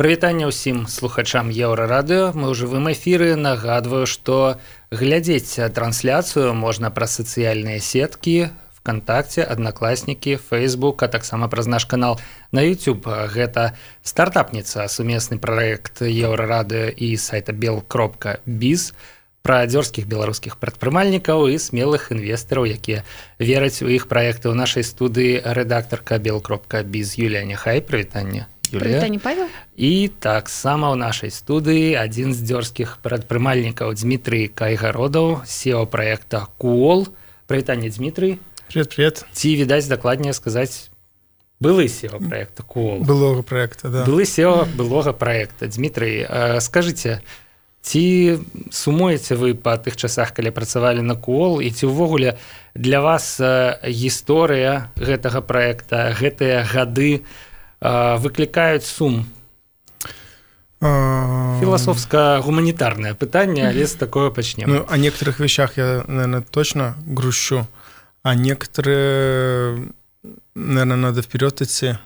Прывітанне ўсім слухачам еўрарадыо мы ў жывым эфіры нагадваю што глядзець трансляцыю можна праз сацыяльныя сеткі вКтакце аднакласнікі фейсбук а таксама праз наш канал на YouTube гэта стартапніца сумесны праект еўрарадыо і сайта бел кропка біз пра дзёрзскіх беларускіх прадпрымальнікаў і смелых інвестараў якія вераць у іх праекты. Ў нашай студыі рэдактарка бел кропка біз Юлія няхай. Прывітанне Павел? І таксама ў нашай студыі адзін з дзёрзскіх прадпрымальнікаў Дмітрый кайгародаў сео проекта куол прывітанне Дмітрый привет привет. Ці відаць дакладнее сказаць былы сео проекта куол былога проекта да. былы сео былога проекта. Дмітрый скажите ці сумуеце вы па тых часах калі працавалі на куол і ці ўвогуле для вас гісторыя гэтага проекта гэтыя гады у выклікаюць сум. Філасофска-гуманітарнае пытанне але з такое пачнем ну, о некоторых вещах я наверное точно грущу. А некоторые наверное надо вперед идти.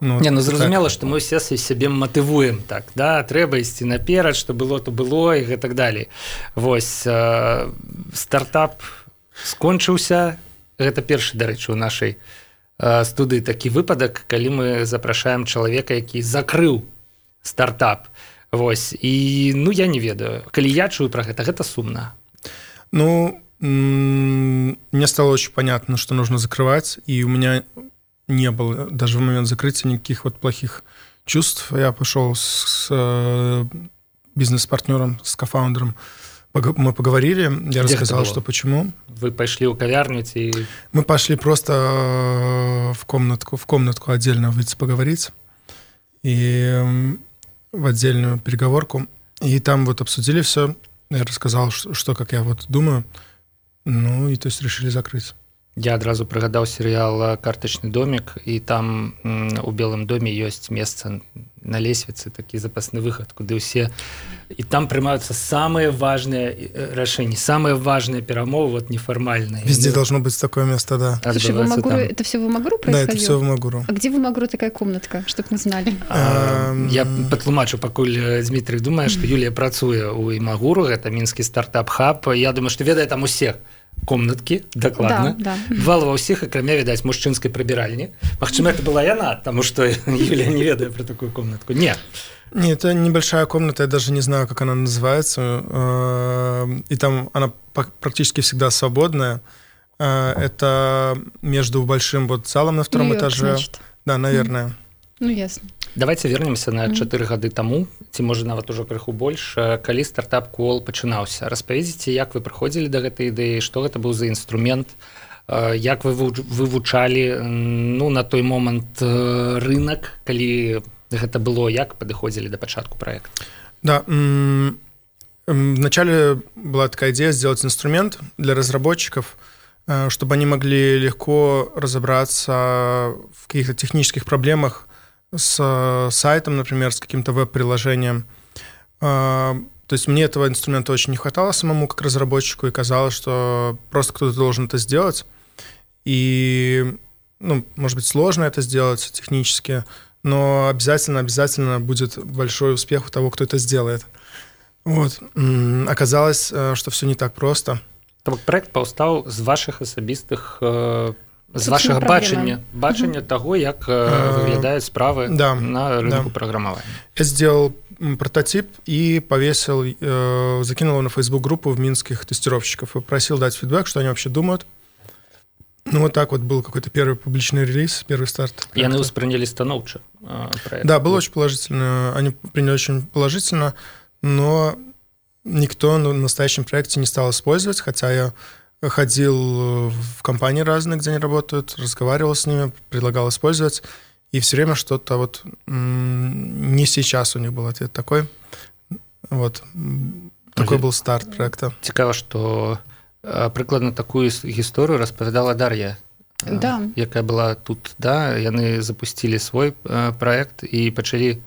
Ну, не ну зразумела что мы все сябе матывуем так да? Трэба ісці наперад что было то было і гэтак далей восьось э, стартап скончыўся гэта першы дарэчы у нашай у студы такі выпадак калі мы запрашаем чалавека які закрыў стартап. Вось. І ну я не ведаю. Калі я чую про гэта гэта сумна. Ну мне стало очень понятно что нужно закрывать и у меня не было даже в момент закрытия никаких вот плохих чувств. Я пошел с э, бизнес-партнером с кофаундером мы поговорили, я Где рассказал, что почему. Вы пошли у кавярни и... Мы пошли просто э, в комнатку, в комнатку отдельно выйти поговорить и в отдельную переговорку. И там вот обсудили все. Я рассказал, что, что как я вот думаю. Ну и то есть решили закрыть. Я адразу прыгадаў серыял картачны домик і там у белым доме ёсць месца на лесвіцы такі запасны выхад куды ўсе і там прымаюцца самыя важныя э, рашэнні самыя важныя перамовы вот нефармальные везде ну, должно быть такое место да. Слушай, Магуру, это все в Магуру да, это все в Магуру. а где в Магуру такая комнатка чтобы мы знали? А, я патлумачу пакуль э, Дмітрий думае что Юлія працуе у імагуру это мінскі стартап хаб я думаю что ведае там усех комнаткі дакладна да, да. вал ва ўсіх акрамя відаць мужчынскай прыбіральні Мачыма это была яна тому что Юлия не ведаю про такую комнатку не не это небольшая комната я даже не знаю как она называется э, и там она практически всегда свободная э, это между большим вот залом на втором этаже значит. да наверное ну ясно Давайте вернемся на чатыры гады таму ці можа нават ужо крыху больш калі стартап кол пачынаўся. Распавядзіце як вы прыходзілі да гэтай ідэі што гэта быў за інструмент як вы вывучалі ну на той момант рынок калі гэта было як падыходзілі да пачатку проект да вначале была такая идея сделать инструмент для разработчиков чтобы они могли легко разобраться в каких-то технических проблемах с э, сайтом, например, с каким-то веб-приложением. А, то есть мне этого инструмента очень не хватало самому как разработчику, и казалось, что просто кто-то должен это сделать. И, ну, может быть, сложно это сделать технически, но обязательно, обязательно будет большой успех у того, кто это сделает. Вот. Оказалось, э, что все не так просто. Проект паўстаў з ваших асабістых э, з вашага бачання бачання того як выглядаюць справы да, на рынку да. праграмавання я сделал прототип и повесил э, закинул на facebook группу в минских тестировщиков и просил дать фидбэк что они вообще думают ну вот так вот был какой-то первый публичный релиз первый старт и они восприняли станоўча да было очень положительно они приняли очень положительно но никто на настоящем проекте не стал использовать хотя я ходил в компании разные, где они работают, разговаривал с ними, предлагал использовать, и все время что-то вот не сейчас у них был ответ такой. Вот. Такой был старт проекта. Цікаво, что прыкладна такую гісторыю распавядала Дар'я да. якая была тут да яны запустили свой проект і пачалі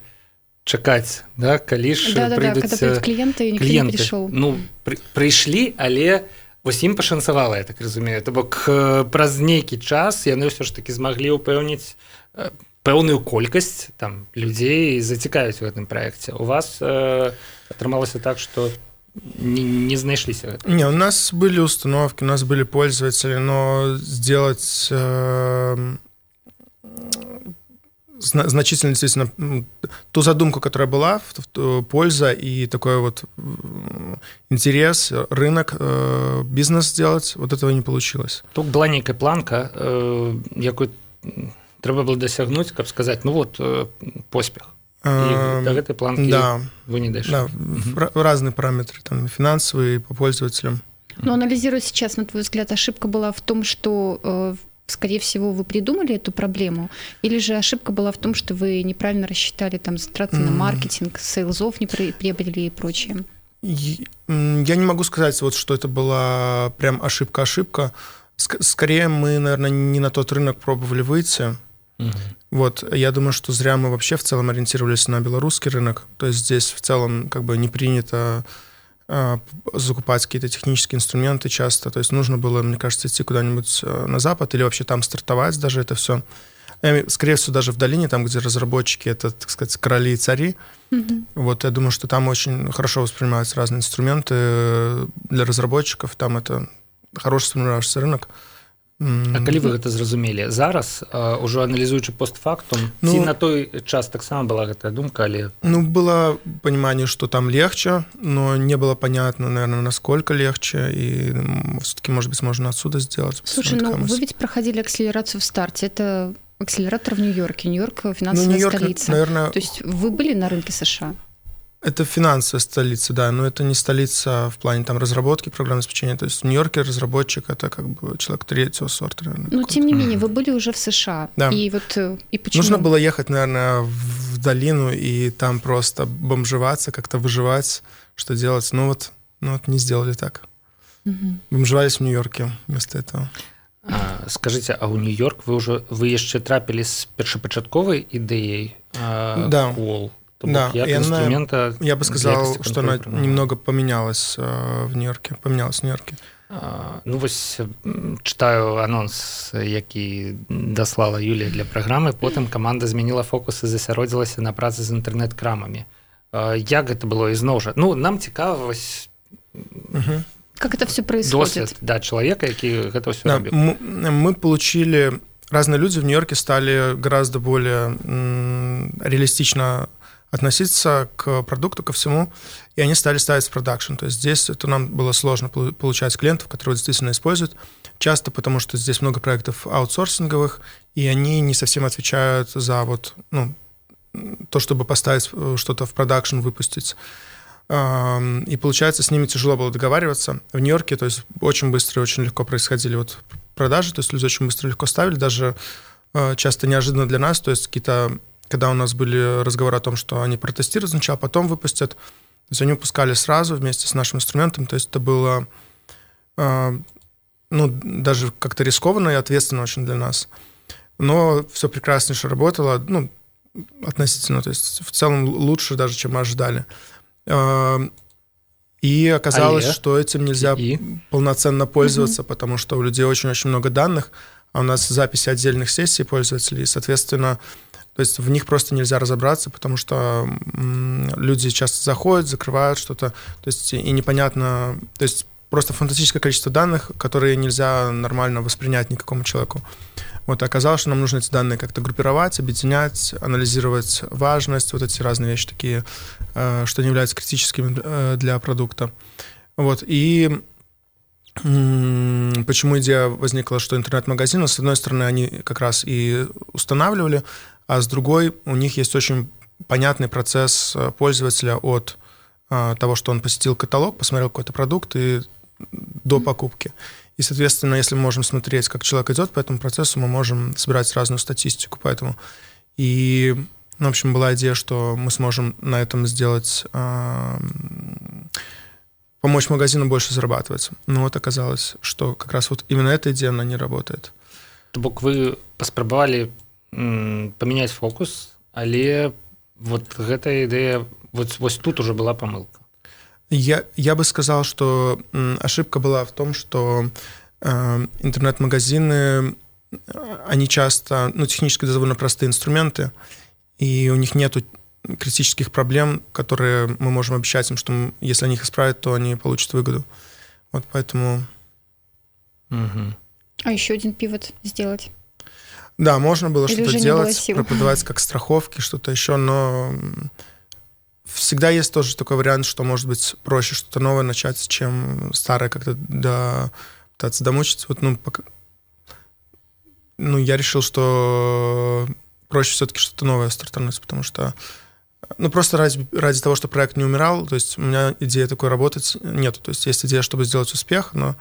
чакаць да калі ж да, да, да, кліенты кліенты ну пры, прыйшлі але у вось ім пашанцавала я так разумею. То бок праз нейкі час яны ўсё ж таки змаглі ўпэўніць пэўную колькасць там людзей зацікаюць у гэтым праекце. У вас э, атрымалася так что не, не знайшліся не у нас были установки у нас были пользователи но сделать э, значительно действительно ту задумку, которая была, польза и такой вот интерес, рынок, э, бизнес сделать, вот этого не получилось. Тут была некая планка, э, якую трэба было дасягнуць, каб сказаць ну вот э, поспех. И до этой планки да. вы не дошли. Да, угу. разные параметры, там, финансовые, по пользователям. Но анализируя сейчас, на твой взгляд, ошибка была в том, что скорее всего, вы придумали эту проблему, или же ошибка была в том, что вы неправильно рассчитали там затраты на маркетинг, сейлзов не приобрели и прочее? Я не могу сказать, вот, что это была прям ошибка-ошибка. Скорее, мы, наверное, не на тот рынок пробовали выйти. Угу. Вот, я думаю, что зря мы вообще в целом ориентировались на белорусский рынок. То есть здесь в целом как бы не принято закупать какие-то технические инструменты часто. То есть нужно было, мне кажется, идти куда-нибудь э, на запад или вообще там стартовать даже это все. Скорее всего, даже в долине, там, где разработчики, это, так сказать, короли и цари. Mm-hmm. Вот я думаю, что там очень хорошо воспринимаются разные инструменты э, для разработчиков. Там это хороший сформировавшийся рынок. А калі вы гэта зразумелі зараз ўжо аналізуючы постфактум ну, ці на той час таксама была гэтая думка але ну было понимание что там легче но не было понятно наверное насколько легче и все-таки может быть можно отсюда сделать слушай ну, вы ведь проходили акселерацию в старте это акселератор в нью-йорке нью-йорк финансовая ну, нью столица наверное то есть вы были на рынке сша Это финансовая столица, да, но это не столица в плане там разработки программного обеспечения. То есть в Нью-Йорке разработчик это как бы человек третьего сорта. Наверное, но тем не менее, вы были уже в США. Да. И вот э, и почему? Нужно было ехать, наверное, в долину и там просто бомжеваться, как-то выживать, что делать. Ну вот, ну вот не сделали так. Угу. Бомжевались в Нью-Йорке вместо этого. А, скажите, а у Нью-Йорк вы уже вы еще трапили с першапачатковай идеей а, да. Wall? да, и инструмента она, я бы сказал, что она немного поменялась э, в Нью-Йорке, поменялась в Нью-Йорке. А, ну вось читаю анонс які даслала Юлія для праграмы потым каманда змяніла фокус і засяродзілася на працы з інтэрнэт-крамамі як гэта было ізноў жа ну нам цікава вось угу. как это все происходит да человека які гэта все да, мы, мы получили разные люди в нью-йорке стали гораздо более реалистично относиться к продукту, ко всему, и они стали ставить в продакшн. То есть здесь это нам было сложно получать клиентов, которые действительно используют, часто потому что здесь много проектов аутсорсинговых, и они не совсем отвечают за вот, ну, то, чтобы поставить э, что-то в продакшн, выпустить. И получается, с ними тяжело было договариваться. В Нью-Йорке, то есть очень быстро и очень легко происходили вот продажи, то есть люди очень быстро и легко ставили, даже э, часто неожиданно для нас, то есть какие-то когда у нас были разговоры о том, что они протестируют сначала, потом выпустят, то есть они выпускали сразу вместе с нашим инструментом, то есть это было э, ну, даже как-то рискованно и ответственно очень для нас. Но все прекраснейше работало, ну, относительно, то есть в целом лучше даже, чем мы ожидали. Э, и оказалось, а что этим нельзя и? полноценно пользоваться, угу. потому что у людей очень-очень много данных, а у нас записи отдельных сессий пользователей, соответственно, то есть в них просто нельзя разобраться, потому что люди часто заходят, закрывают что-то, то есть и непонятно, то есть просто фантастическое количество данных, которые нельзя нормально воспринять никакому человеку. Вот, оказалось, что нам нужно эти данные как-то группировать, объединять, анализировать важность, вот эти разные вещи такие, э, что не являются критическими э, для продукта. Вот, и почему идея возникла, что интернет-магазины, с одной стороны, они как раз и устанавливали, а с другой у них есть очень понятный процесс э, пользователя от э, того, что он посетил каталог, посмотрел какой-то продукт и до покупки. И, соответственно, если мы можем смотреть, как человек идет по этому процессу, мы можем собирать разную статистику. Поэтому и, ну, в общем, была идея, что мы сможем на этом сделать, э, помочь магазину больше зарабатывать. Но вот оказалось, что как раз вот именно эта идея, она не работает. То бок вы паспрабавалі памяняць фокус але вот гэтая ідэя вот вось тут уже была помылка я я бы сказал что ошибка была в том что э, интернет-магазины они часто, ну, технически довольно простые инструменты, и у них нет критических проблем, которые мы можем обещать им, что мы, если они их исправят, то они получат выгоду. Вот поэтому... Угу. А еще один пивот сделать? Да, можно было что-то делать, продавать как страховки, что-то еще, но всегда есть тоже такой вариант, что может быть проще что-то новое начать, чем старое как-то до, пытаться домучиться. Вот, ну, пока... ну, я решил, что проще все-таки что-то новое стартануть, потому что ну, просто ради, ради того, что проект не умирал, то есть у меня идеи такой работать нет. То есть есть идея, чтобы сделать успех, но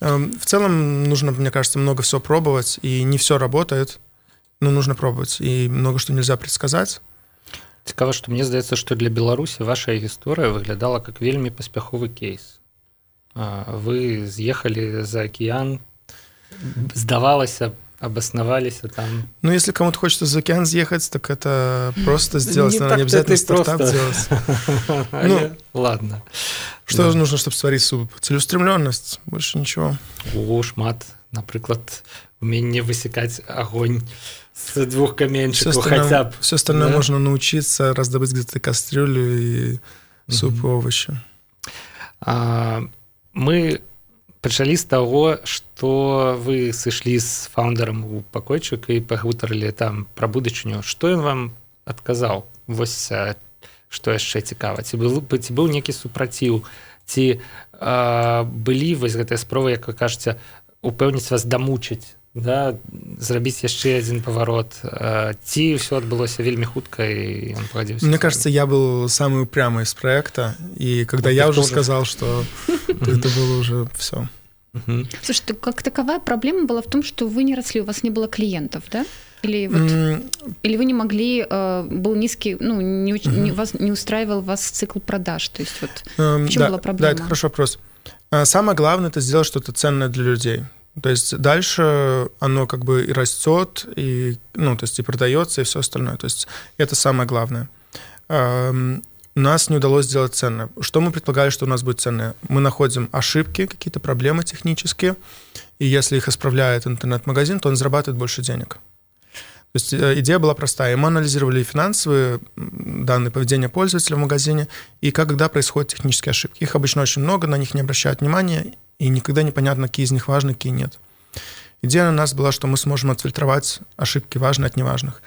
э, в целом нужно, мне кажется, много всего пробовать, и не все работает, но нужно пробовать, и много что нельзя предсказать. Цікава, што мне здаецца, што для Беларусі ваша гісторыя выглядала как вельмі паспяховы кейс. Вы з'ехалі за акіян, здавалася, обосновались там. Ну, если кому-то хочется за океан съехать, так это просто сделать, не, не обязательно стартап просто... делать. Ну, ладно. Что да. нужно, чтобы сварить суп? Целеустремленность, больше ничего. О, шмат, напрыклад, умение высекать огонь с двух каменчиков все хотя бы. Все остальное да? можно научиться раздобыть где-то кастрюлю и суп и овощи. А, мы пачалі з таго што вы сышлі з фаундерам у пакойчык і пагутарылі там пра будучыню. Што ён вам адказаў? Вось што яшчэ цікава? Ці был бы ці быў некі супраціў? Ці а, былі вось гэтыя спровы як вы кажаце упэўніць вас дамучыць да зрабіць яшчэ один поворот ці все адбылося вельмі хутка и он погодился мне кажется я был самый упрямый из проекта и когда я уже сказал что это было уже все слушай как таковая проблема была в том что вы не росли у вас не было клиентов да или вот, mm. или вы не могли э, был низкий ну не, mm-hmm. не вас не устраивал вас цикл продаж то есть вот um, в чем да, была проблема да это хороший вопрос самое главное это сделать что-то ценное для людей то есть дальше оно как бы и растет, и, ну, то есть и продается, и все остальное. То есть это самое главное. У нас не удалось сделать ценное. Что мы предполагали, что у нас будет ценное? Мы находим ошибки, какие-то проблемы технические, и если их исправляет интернет-магазин, то он зарабатывает больше денег. То есть э, идея была простая. Мы анализировали финансовые данные поведения пользователя в магазине и когда происходят технические ошибки. Их обычно очень много, на них не обращают внимания, и никогда непонятно, какие из них важны, какие нет. Идея у нас была, что мы сможем отфильтровать ошибки важные от неважных.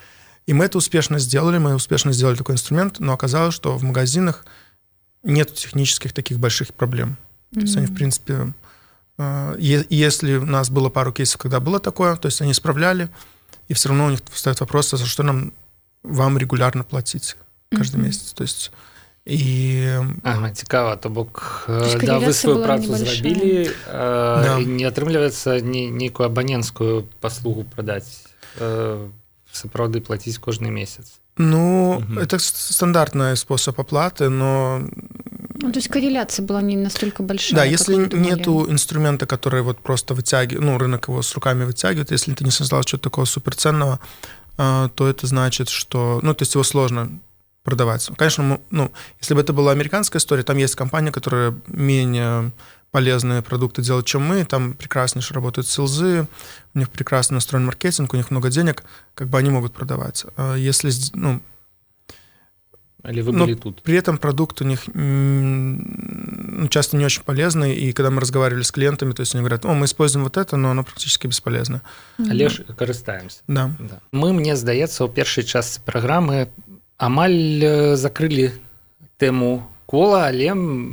И мы это успешно сделали, мы успешно сделали такой инструмент, но оказалось, что в магазинах нет технических таких больших проблем. Mm-hmm. То есть они, в принципе, э, если у нас было пару кейсов, когда было такое, то есть они исправляли, и все равно у них встает вопрос, а за что нам вам регулярно платить каждый mm-hmm. месяц. То есть і ага, цікава то бок да вы сваю працу зрабілі да. не атрымліваецца нейкую абаненскую паслугу прадаць сапраўды плаціць кожны месяц ну угу. это стандартный способ оплаты но ну, то есть корреляция была не настолько большая да если нету инструмента который вот просто вытягивает ну рынок его с руками вытягивает если ты не создал что-то такого суперценного то это значит что ну то есть его сложно продавать. Конечно, ну, если бы это была американская история, там есть компания, которая менее полезные продукты делает, чем мы, там прекраснейше работают селзы, у них прекрасно настроен маркетинг, у них много денег, как бы они могут продавать. А если, ну, или вы были тут? При этом продукт у них ну, часто не очень полезный, и когда мы разговаривали с клиентами, то есть они говорят, о, мы используем вот это, но оно практически бесполезно. Але ж карыстаемся. Да. да. Мы, мне здаецца, у першай частцы праграмы амаль закрылі тэму кола але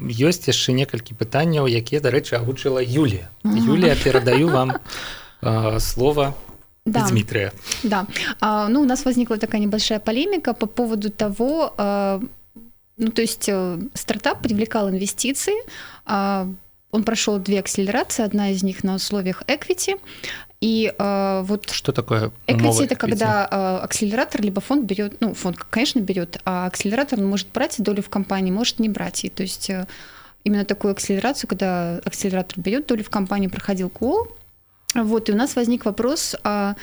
ёсць яшчэ некалькі пытанняў якія дарэчы агучыла Юлія Юлія перадаю вам э, слова да. Дмитрия да а, ну у нас возникла такая небольшая полемика по поводу того а, ну то есть э, стартап привлекал инвестиции а, он прошел две акселерации одна из них на условиях equity и э, вот что такое equity это когда э, акселератор либо фонд берет, ну фонд, конечно, берет, а акселератор он может брать долю в компании, может не брать. И то есть э, именно такую акселерацию, когда акселератор берет долю в компании, проходил кол. Вот и у нас возник вопрос, а,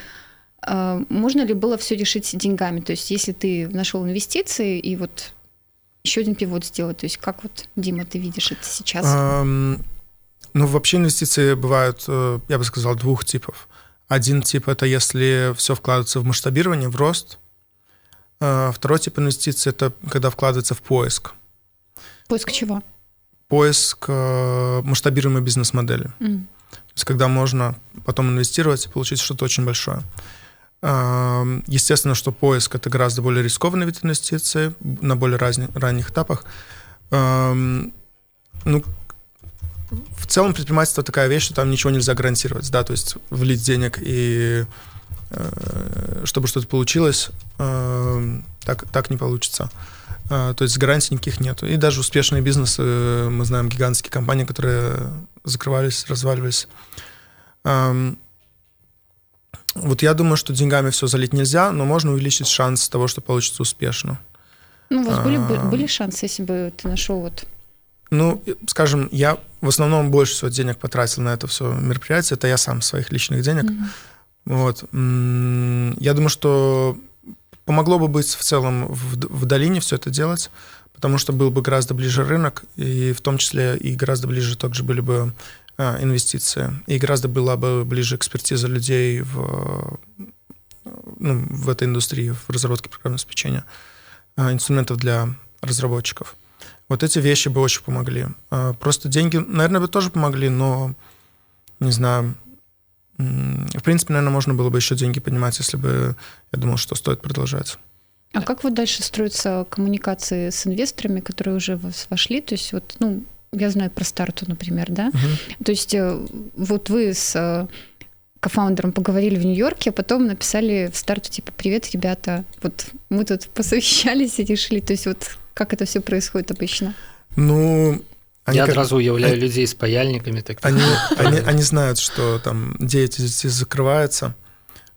а можно ли было все решить деньгами? То есть если ты нашел инвестиции и вот еще один пивот сделать, то есть как вот Дима ты видишь это сейчас? Um... Ну, вообще инвестиции бывают, э, я бы сказал, двух типов. Один тип — это если все вкладывается в масштабирование, в рост. А, второй тип инвестиций — это когда вкладывается в поиск. Поиск чего? Поиск э, масштабируемой бизнес-модели. Mm. То есть когда можно потом инвестировать и получить что-то очень большое. Естественно, что поиск — это гораздо более рискованный вид инвестиций на более разни, ранних этапах. Ну, в целом предпринимательство такая вещь, что там ничего нельзя гарантировать, да, то есть влить денег и э, чтобы что-то получилось, так, так не получится. А, то есть гарантий никаких нет. И даже успешные бизнесы, мы знаем гигантские компании, которые закрывались, разваливались. Вот я думаю, что деньгами все залить нельзя, но можно увеличить шанс того, что получится успешно. Ну, у вас были, а, были шансы, если бы ты нашел вот... Ну, скажем, я в основном больше всего денег потратил на это все мероприятие. Это я сам своих личных денег. Mm-hmm. Вот. Я думаю, что помогло бы быть в целом в, в долине все это делать, потому что был бы гораздо ближе рынок, и в том числе и гораздо ближе также были бы а, инвестиции. И гораздо была бы ближе экспертиза людей в, ну, в этой индустрии, в разработке программного обеспечения, а, инструментов для разработчиков. Вот эти вещи бы очень помогли. А, просто деньги, наверное, бы тоже помогли, но, не знаю, в принципе, наверное, можно было бы еще деньги поднимать, если бы я думал, что стоит продолжать. А как вот дальше строятся коммуникации с инвесторами, которые уже вошли? То есть вот, ну, я знаю про старту, например, да? Угу. То есть э, вот вы с э, кофаундером поговорили в Нью-Йорке, а потом написали в старту типа «Привет, ребята, вот мы тут посовещались и решили». То есть вот как это все происходит обычно? Ну, они Я как... одразу уяўляю они... людей с паяльниками. Так они, они, они знают, что там деятельность закрывается.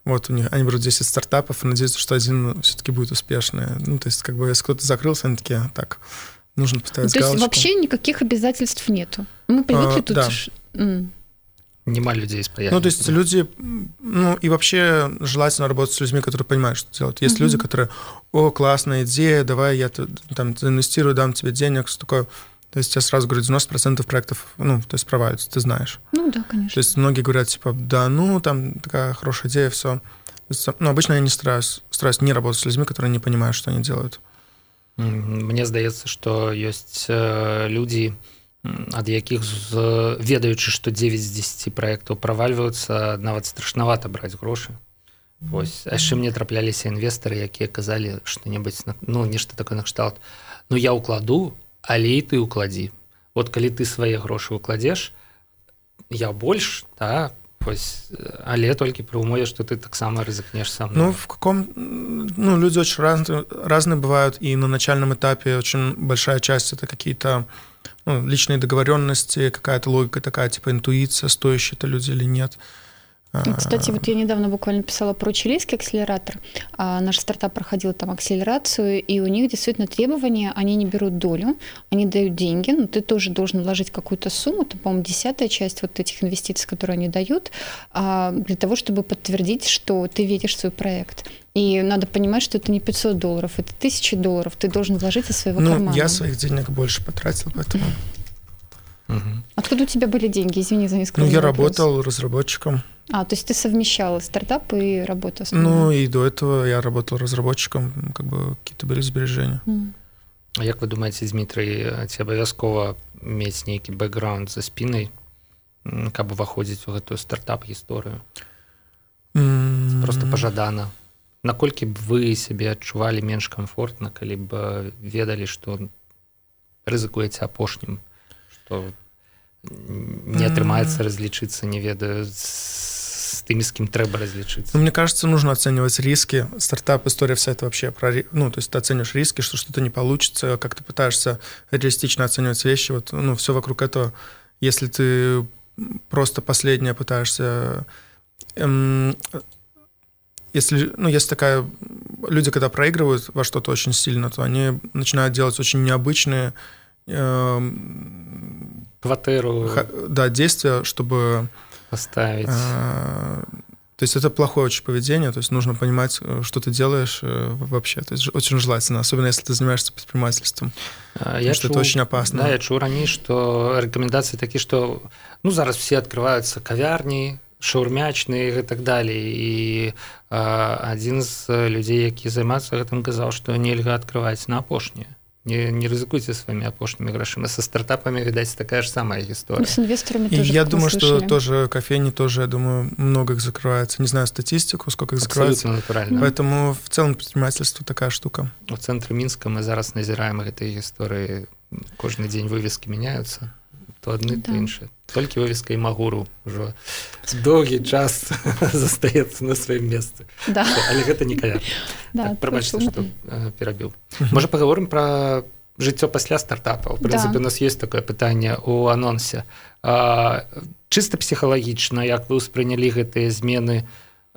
Вот у них, они берут 10 стартапов и надеются, что один все-таки будет успешный. Ну, то есть, как бы, если кто-то закрылся, они такие, так, нужно поставить То есть вообще никаких обязательств нету. Мы привыкли а, тут... Да. Mm. Нема людей с Ну, то есть да. люди, ну, и вообще желательно работать с людьми, которые понимают, что делать. Есть mm-hmm. люди, которые, о, классная идея, давай я там инвестирую, дам тебе денег, что такое. То есть я сразу говорю, 90% проектов, ну, то есть проваливаются, ты знаешь. Ну да, конечно. То есть многие говорят, типа, да, ну, там такая хорошая идея, все. Ну, обычно я не стараюсь, стараюсь не работать с людьми, которые не понимают, что они делают. Мне здаецца што ёсць людзі ад якіх ведаючы што 9 з 10 праектаў правальваюцца нават страшнавата браць грошы. Вось яшчэ мне трапляліся інвестары якія казалі што-небудзь ну нешта такое накшталт Ну я ўкладу але і ты ўкладзі. Вот калі ты свае грошы укладзеш я больш да Вось, але толькі пры умове што ты таксама рызыкнеш сам ну в каком ну люди очень разные разные бывают и на начальном этапе очень большая часть это какие-то ну, личные договоренности какая-то логика такая типа интуиция стоящие это люди или нет кстати, вот я недавно буквально писала про чилийский акселератор. А наш стартап проходил там акселерацию, и у них действительно требования, они не берут долю, они дают деньги, но ты тоже должен вложить какую-то сумму, там, по-моему, десятая часть вот этих инвестиций, которые они дают, а, для того, чтобы подтвердить, что ты веришь в свой проект. И надо понимать, что это не 500 долларов, это тысячи долларов, ты должен вложить из своего ну, кармана. я своих денег больше потратил, поэтому... Откуда у тебя были деньги? Извини за несколько Ну, я вопрос. работал разработчиком. А, то есть ты совмещал стартап и работу? Ну, и до этого я работал разработчиком, как бы какие-то были сбережения. Mm. А як вы думаете, Дмитрий, ці абавязкова мець нейкі бэкграунд за спінай, каб уваходзіць у гэтую стартап-гісторыю? Mm. Просто пажадана. Наколькі б вы сябе адчувалі менш камфортна, калі б ведалі, што рызыкуеце апошнім, што не атрымаецца разлічыцца, не ведаю с теми, с кем треба различиться. Ну, мне кажется, нужно оценивать риски. Стартап история вся это вообще про, ну, то есть ты оцениваешь риски, что что-то не получится, как ты пытаешься реалистично оценивать вещи, вот, ну, все вокруг этого. Если ты просто последнее пытаешься эм, если, ну, есть такая... Люди, когда проигрывают во что-то очень сильно, то они начинают делать очень необычные... Э, Квартиру. Да, действия, чтобы поставить. А, то есть это плохое очень поведение, то есть нужно понимать, э, что ты делаешь э, вообще. То есть очень желательно, особенно если ты занимаешься предпринимательством. Я что это очень опасно. Да, я чуў раней, что рекомендации такие, что ну зараз все открываются кавярни, шаурмячны і так далей і адзін з людзей які займацца гэтым казаў што нельга открываць на апошнюю не, не рызыкуйте своими апошнімі грашыма со стартапами видать такая же самая история. С инвесторами тоже, я думаю что тоже кофейни тоже я думаю много их закрывается. Не знаю статистику сколько их закрывается. натурально. Поэтому в целом предпринимательство такая штука. В центре минска мы зараз назираем этой истории кожный день вывески меняются то адны да. то іншыя. Толькі вывеска і магуру ўжо доўгі час застаецца на сваім месцы. Да. але гэта не каля да, так, прабачце што перабіў. Можа паговорым пра жыццё пасля стартапа в прынцыпе да. у нас есть такое пытанне у анонсе. А, чыста псіхалагічна як вы ўспрынялі гэтыя змены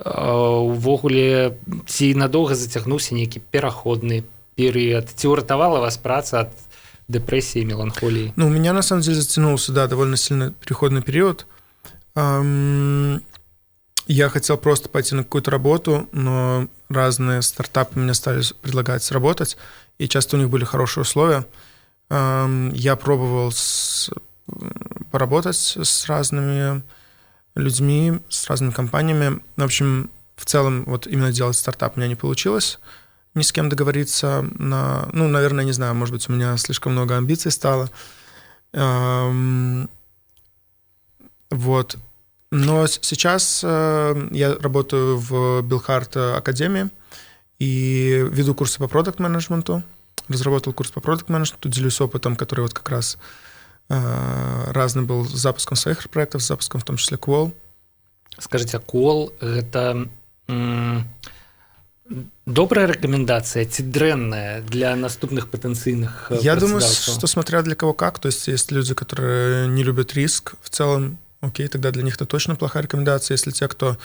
увогуле ці надоўга зацягнуўся нейкі пераходны перыяд? Ці ўратавала вас праца ад депрессии, меланхолии? Ну, у меня на самом деле затянулся, да, довольно сильный переходный период. Я хотел просто пойти на какую-то работу, но разные стартапы мне стали предлагать работать, и часто у них были хорошие условия. Я пробовал с, поработать с разными людьми, с разными компаниями. В общем, в целом, вот именно делать стартап у меня не получилось ни с кем договориться на... Ну, наверное, не знаю, может быть, у меня слишком много амбиций стало. Вот. Но сейчас э, я работаю в Билхарт Академии и веду курсы по продукт менеджменту разработал курс по продукт менеджменту делюсь опытом, который вот как раз э, разный был с запуском своих проектов, с запуском в том числе Qual. Скажите, а Qual — это добрая рекомендация, ці дрэнная для наступных потенциальных э, Я думаю, что смотря для кого как, то есть есть люди, которые не любят риск в целом, окей, тогда для них это точно плохая рекомендация. Если те, кто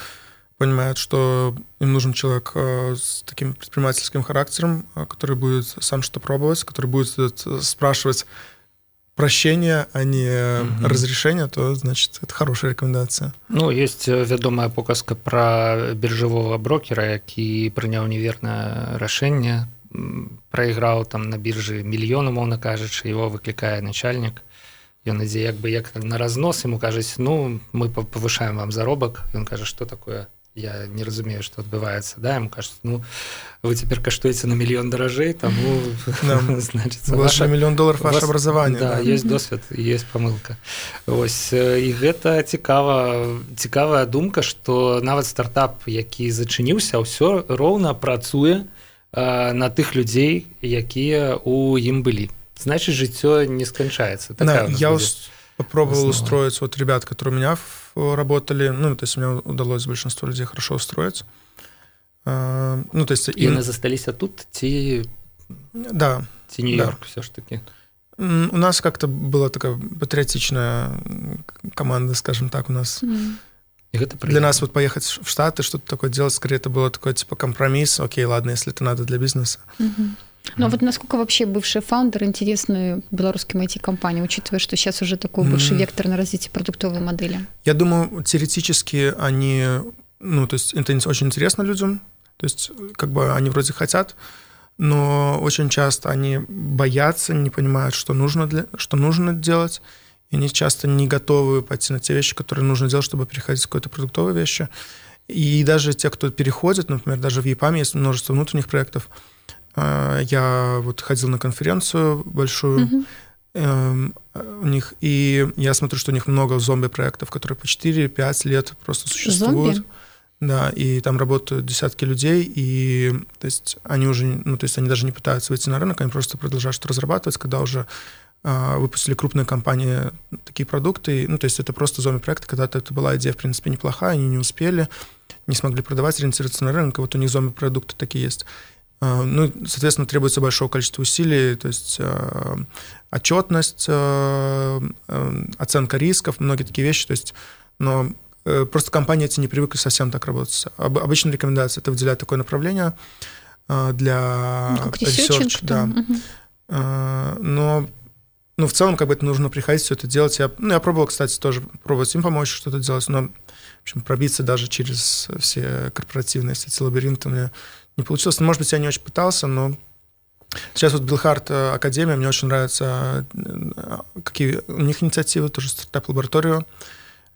понимает, что им нужен человек э, с таким предпринимательским характером, э, который будет сам что пробовать, который будет спрашивать прощения, а не угу. разрешения, то, значит, это хорошая рекомендация. Ну, есть э, вядомая показка про биржевого брокера, які прыняў неверное рашэнне, проиграл там на бирже мільён, умоўна кажучы, его выклікае начальник. Ён ідзе як бы як на разнос, ему кажуць, ну, мы повышаем вам заробак. Ён кажа, что такое я не разумею что адбываецца да ему кажется ну вы цяпер каштуеце на мільён даражэй таму значит ваш мільён долларов ваше образование да, да. есть досвед есть помылка. Ось і гэта цікава цікавая думка что нават стартап які зачыніўся ўсё роўна працуе на тых людзей якія у ім былі. Значит жыццё не сканчаецца. Да, я попробовал основа. устроить вот ребят, которые у меня работали, ну, то есть мне удалось большинство людей хорошо устроить. А, ну, то есть... И они застались а тут, те... Да. Те Нью-Йорк да. все ж таки. У нас как-то была такая патриотичная команда, скажем так, у нас. Mm. И это для нас вот поехать в Штаты, что-то такое делать, скорее это было такой типа компромисс. Окей, ладно, если это надо для бизнеса. Mm-hmm. Ну а вот насколько вообще бывший фаундер интересны белорусским IT-компаниям, учитывая, что сейчас уже такой больше вектор на развитие продуктовой модели? Я думаю, теоретически они, ну, то есть это очень интересно людям, то есть как бы они вроде хотят, но очень часто они боятся, не понимают, что нужно, для, что нужно делать, и они часто не готовы пойти на те вещи, которые нужно делать, чтобы переходить к какой-то продуктовой вещи. И даже те, кто переходит, например, даже в EPAM есть множество внутренних проектов, я вот ходил на конференцию большую угу. у них, и я смотрю, что у них много зомби-проектов, которые по 4-5 лет просто существуют. Зомби? Да, и там работают десятки людей, и то есть они уже, ну, то есть они даже не пытаются выйти на рынок, они просто продолжают что разрабатывать, когда уже э, выпустили крупные компании такие продукты, ну, то есть это просто зомби-проект, когда-то это была идея, в принципе, неплохая, они не успели, не смогли продавать, ориентироваться на рынок, и вот у них зомби-продукты такие есть. А, ну, соответственно, требуется большое количество усилий, то есть э, отчетность, э, оценка рисков, многие такие вещи. То есть, но э, просто компании эти не привыкли совсем так работать. Об, обычно рекомендация это выделять такое направление для ну, research, да. Угу. Но ну, в целом, как бы это нужно приходить, все это делать. Я, ну, я пробовал, кстати, тоже пробовать им помочь что-то делать, но, в общем, пробиться даже через все корпоративные эти лабиринты мне не получилось. Ну, может быть, я не очень пытался, но сейчас вот Билхард э, Академия, мне очень нравится, э, какие у них инициативы, тоже стартап-лабораторию.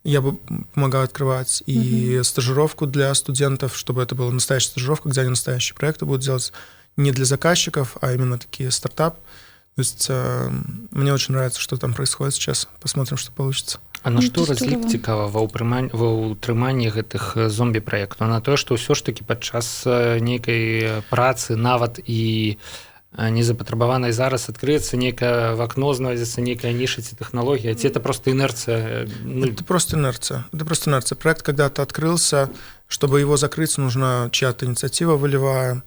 я бы помогал открывать, и угу. стажировку для студентов, чтобы это была настоящая стажировка, где они настоящие проекты будут делать не для заказчиков, а именно такие стартап. То есть э, мне очень нравится, что там происходит сейчас. Посмотрим, что получится. А на што разлік цікава ва ўтрыманні ва ўтрыманні гэтых зомбі праектаў на тое што ўсё ж такі падчас нейкай працы нават і незапатрабаванай зараз адкрыецца некае вакно знойдзецца некая ніша ці тэхналогія ці это просто инерция ну... это просто инерция. Это просто инерция. Проект когда-то открылся. Чтобы его закрыть нужно чья-то инициатива волевая.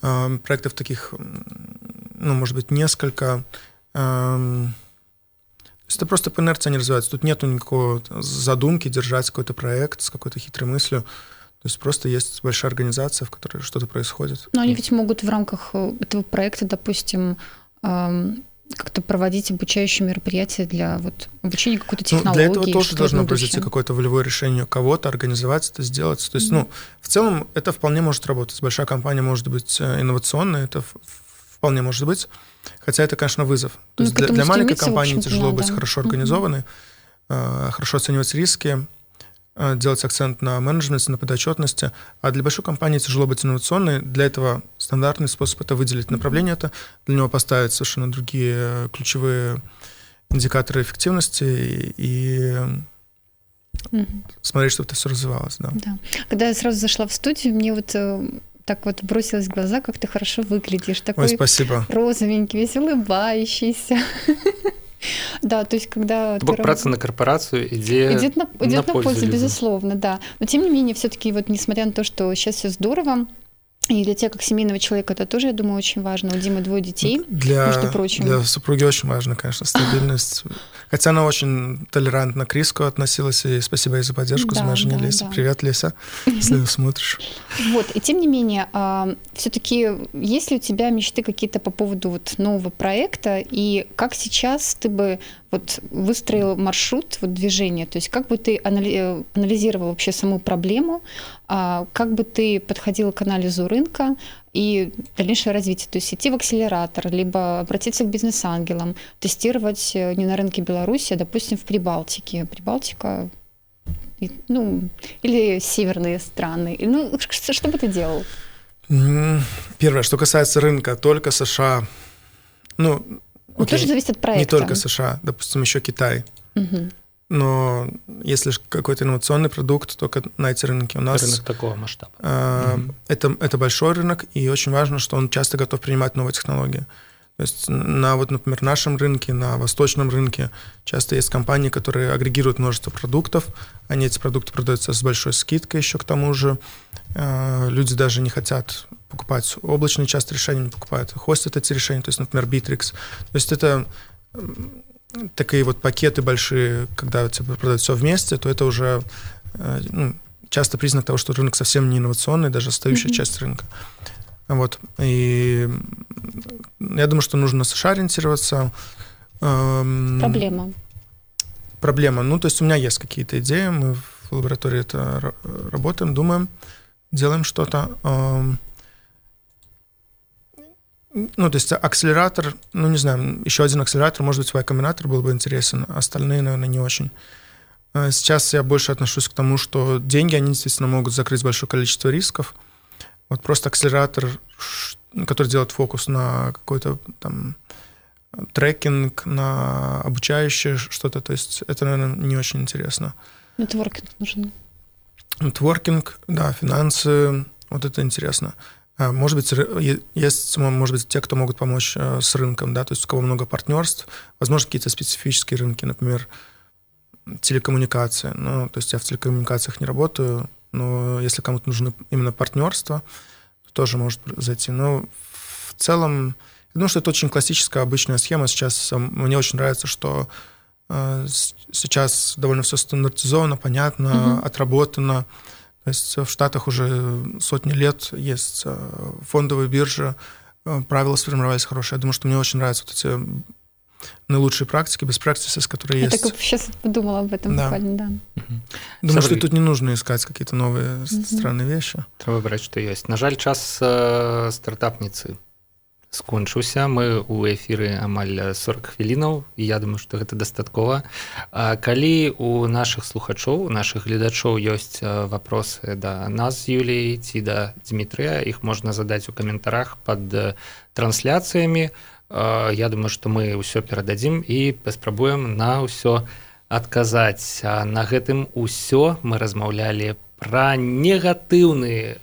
Проектов таких ну может быть несколько это просто по инерции не развивается. Тут нету никакого задумки держать какой-то проект с какой-то хитрой мыслью. То есть просто есть большая организация, в которой что-то происходит. Но они ведь могут в рамках э, этого проекта, допустим, как-то проводить обучающие мероприятия для вот, обучения какой-то технологии. Ну, для этого тоже должно произойти какое-то волевое решение кого-то, организовать это, сделать. То есть, mm-hmm. ну, в целом это вполне может работать. Большая компания может быть э, инновационной, это вполне может быть. Хотя это, конечно, вызов. То ну, есть для, для маленькой компании тяжело быть да. хорошо организованной, mm-hmm. хорошо оценивать риски, э, делать акцент на менеджменте, на подотчетности. А для большой компании тяжело быть инновационной. Для этого стандартный способ это выделить направление, это для него поставить совершенно другие ключевые индикаторы эффективности и угу. смотреть, чтобы это все развивалось. Да. Да. Когда я сразу зашла в студию, мне вот э, так вот бросилось в глаза, как ты хорошо выглядишь. Такой Ой, спасибо. розовенький, весь улыбающийся. Да, то есть когда... Бок ты... праца на корпорацию идея идет на, идет на, на пользу, безусловно, да. Но тем не менее, все-таки вот несмотря на то, что сейчас все здорово, и для тебя, как семейного человека, это тоже, я думаю, очень важно. У Димы двое детей, для, между прочим. Для супруги очень важно, конечно, стабильность. Хотя она очень толерантно к риску относилась, и спасибо ей за поддержку, да, за да, Леся. Да. Привет, Леся, если смотришь. Вот, и тем не менее, а, все-таки есть ли у тебя мечты какие-то по поводу вот нового проекта, и как сейчас ты бы вот выстроил маршрут вот движения, то есть как бы ты э, анализировал вообще саму проблему, а, как бы ты подходил к анализу рынка и дальнейшее развитие, то есть идти в акселератор, либо обратиться к бизнес-ангелам, тестировать э, не на рынке Беларуси, а, допустим, в Прибалтике. Прибалтика ну, или северные страны. Ну, что, что бы ты делал? Первое, что касается рынка, только США. Ну, ну, тоже зависит от проекта. Не только США, допустим, еще Китай. Угу. Но если какой-то инновационный продукт, только на эти рынки у нас... Рынок такого масштаба. Э, угу. это, это большой рынок, и очень важно, что он часто готов принимать новые технологии. То есть на, вот, например, нашем рынке, на восточном рынке часто есть компании, которые агрегируют множество продуктов, они эти продукты продаются с большой скидкой еще к тому же. Э, люди даже не хотят покупать облачные часто решения, не покупают, хостят эти решения, то есть, например, Bittrex. То есть это такие вот пакеты большие, когда тебе продают все вместе, то это уже э, ну, часто признак того, что рынок совсем не инновационный, даже остающая mm-hmm. часть рынка. Вот. И я думаю, что нужно на США ориентироваться. Эм, проблема. Проблема. Ну, то есть у меня есть какие-то идеи, мы в лаборатории это работаем, думаем, делаем что-то. Ну, то есть акселератор, ну, не знаю, еще один акселератор, может быть, Y-комбинатор был бы интересен, остальные, наверное, не очень. Э, сейчас я больше отношусь к тому, что деньги, они действительно могут закрыть большое количество рисков. Вот просто акселератор, который делает фокус на какой-то там трекинг, на обучающее что-то, то есть это, наверное, не очень интересно. Нетворкинг нужен. Нетворкинг, да, финансы, вот это интересно. А, может быть, есть, может быть, те, кто могут помочь э, с рынком, да, то есть у кого много партнерств, возможно, какие-то специфические рынки, например, телекоммуникации. Ну, то есть я в телекоммуникациях не работаю, но если кому-то нужны именно партнерства, то тоже может зайти. Но в целом, я думаю, что это очень классическая, обычная схема. Сейчас мне очень нравится, что э, сейчас довольно все стандартизовано, понятно, mm-hmm. отработано. То есть в Штатах уже сотни лет есть э, фондовые биржи, э, правила сформировались хорошие. Я думаю, что мне очень нравятся вот эти наилучшие практики, без практики, которые Я есть. Я так сейчас подумала об этом да. буквально, да. Угу. Думаю, что тут не нужно искать какие-то новые угу. странные вещи. Треба брать, что есть. На жаль, час э, стартапницы скончыўся. Мы у эфіры амаль 40 хвілінаў я думаю что гэта дастаткова. Калі у наших слухачоў наших гледачоў ёсць вопросы да нас Юлей ці да Дмітрыя іх можна задаць у каментарах под трансляцыямі. Я думаю что мы ўсё перададзім і паспрабуем на ўсё адказаць. На гэтым усё. Мы размаўлялі пра негатыўны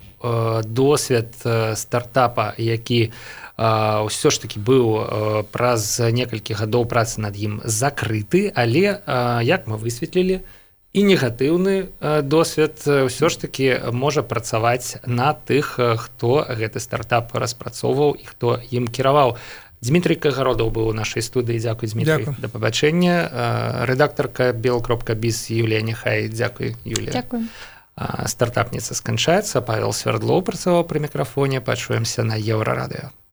досвед стартапа які у ўсё ж таки быў праз некалькі гадоў працы над ім закрыты але як мы высветлілі і негатыўны досвед ўсё ж таки можа працаваць на тых хто гэты стартап распрацоўваў і хто ім кіраваў. Дмітрий кагародаў быў у нашай студыі. Дзякуй Дмітрий да пабачэння. Рэдактарка бел кропка біз Юлія няхай. Дзякуй Юлія. Стартапніца сканчаецца. Павел свердлоў працаваў пры мікрафоне. Пачуемся на еўрарадыо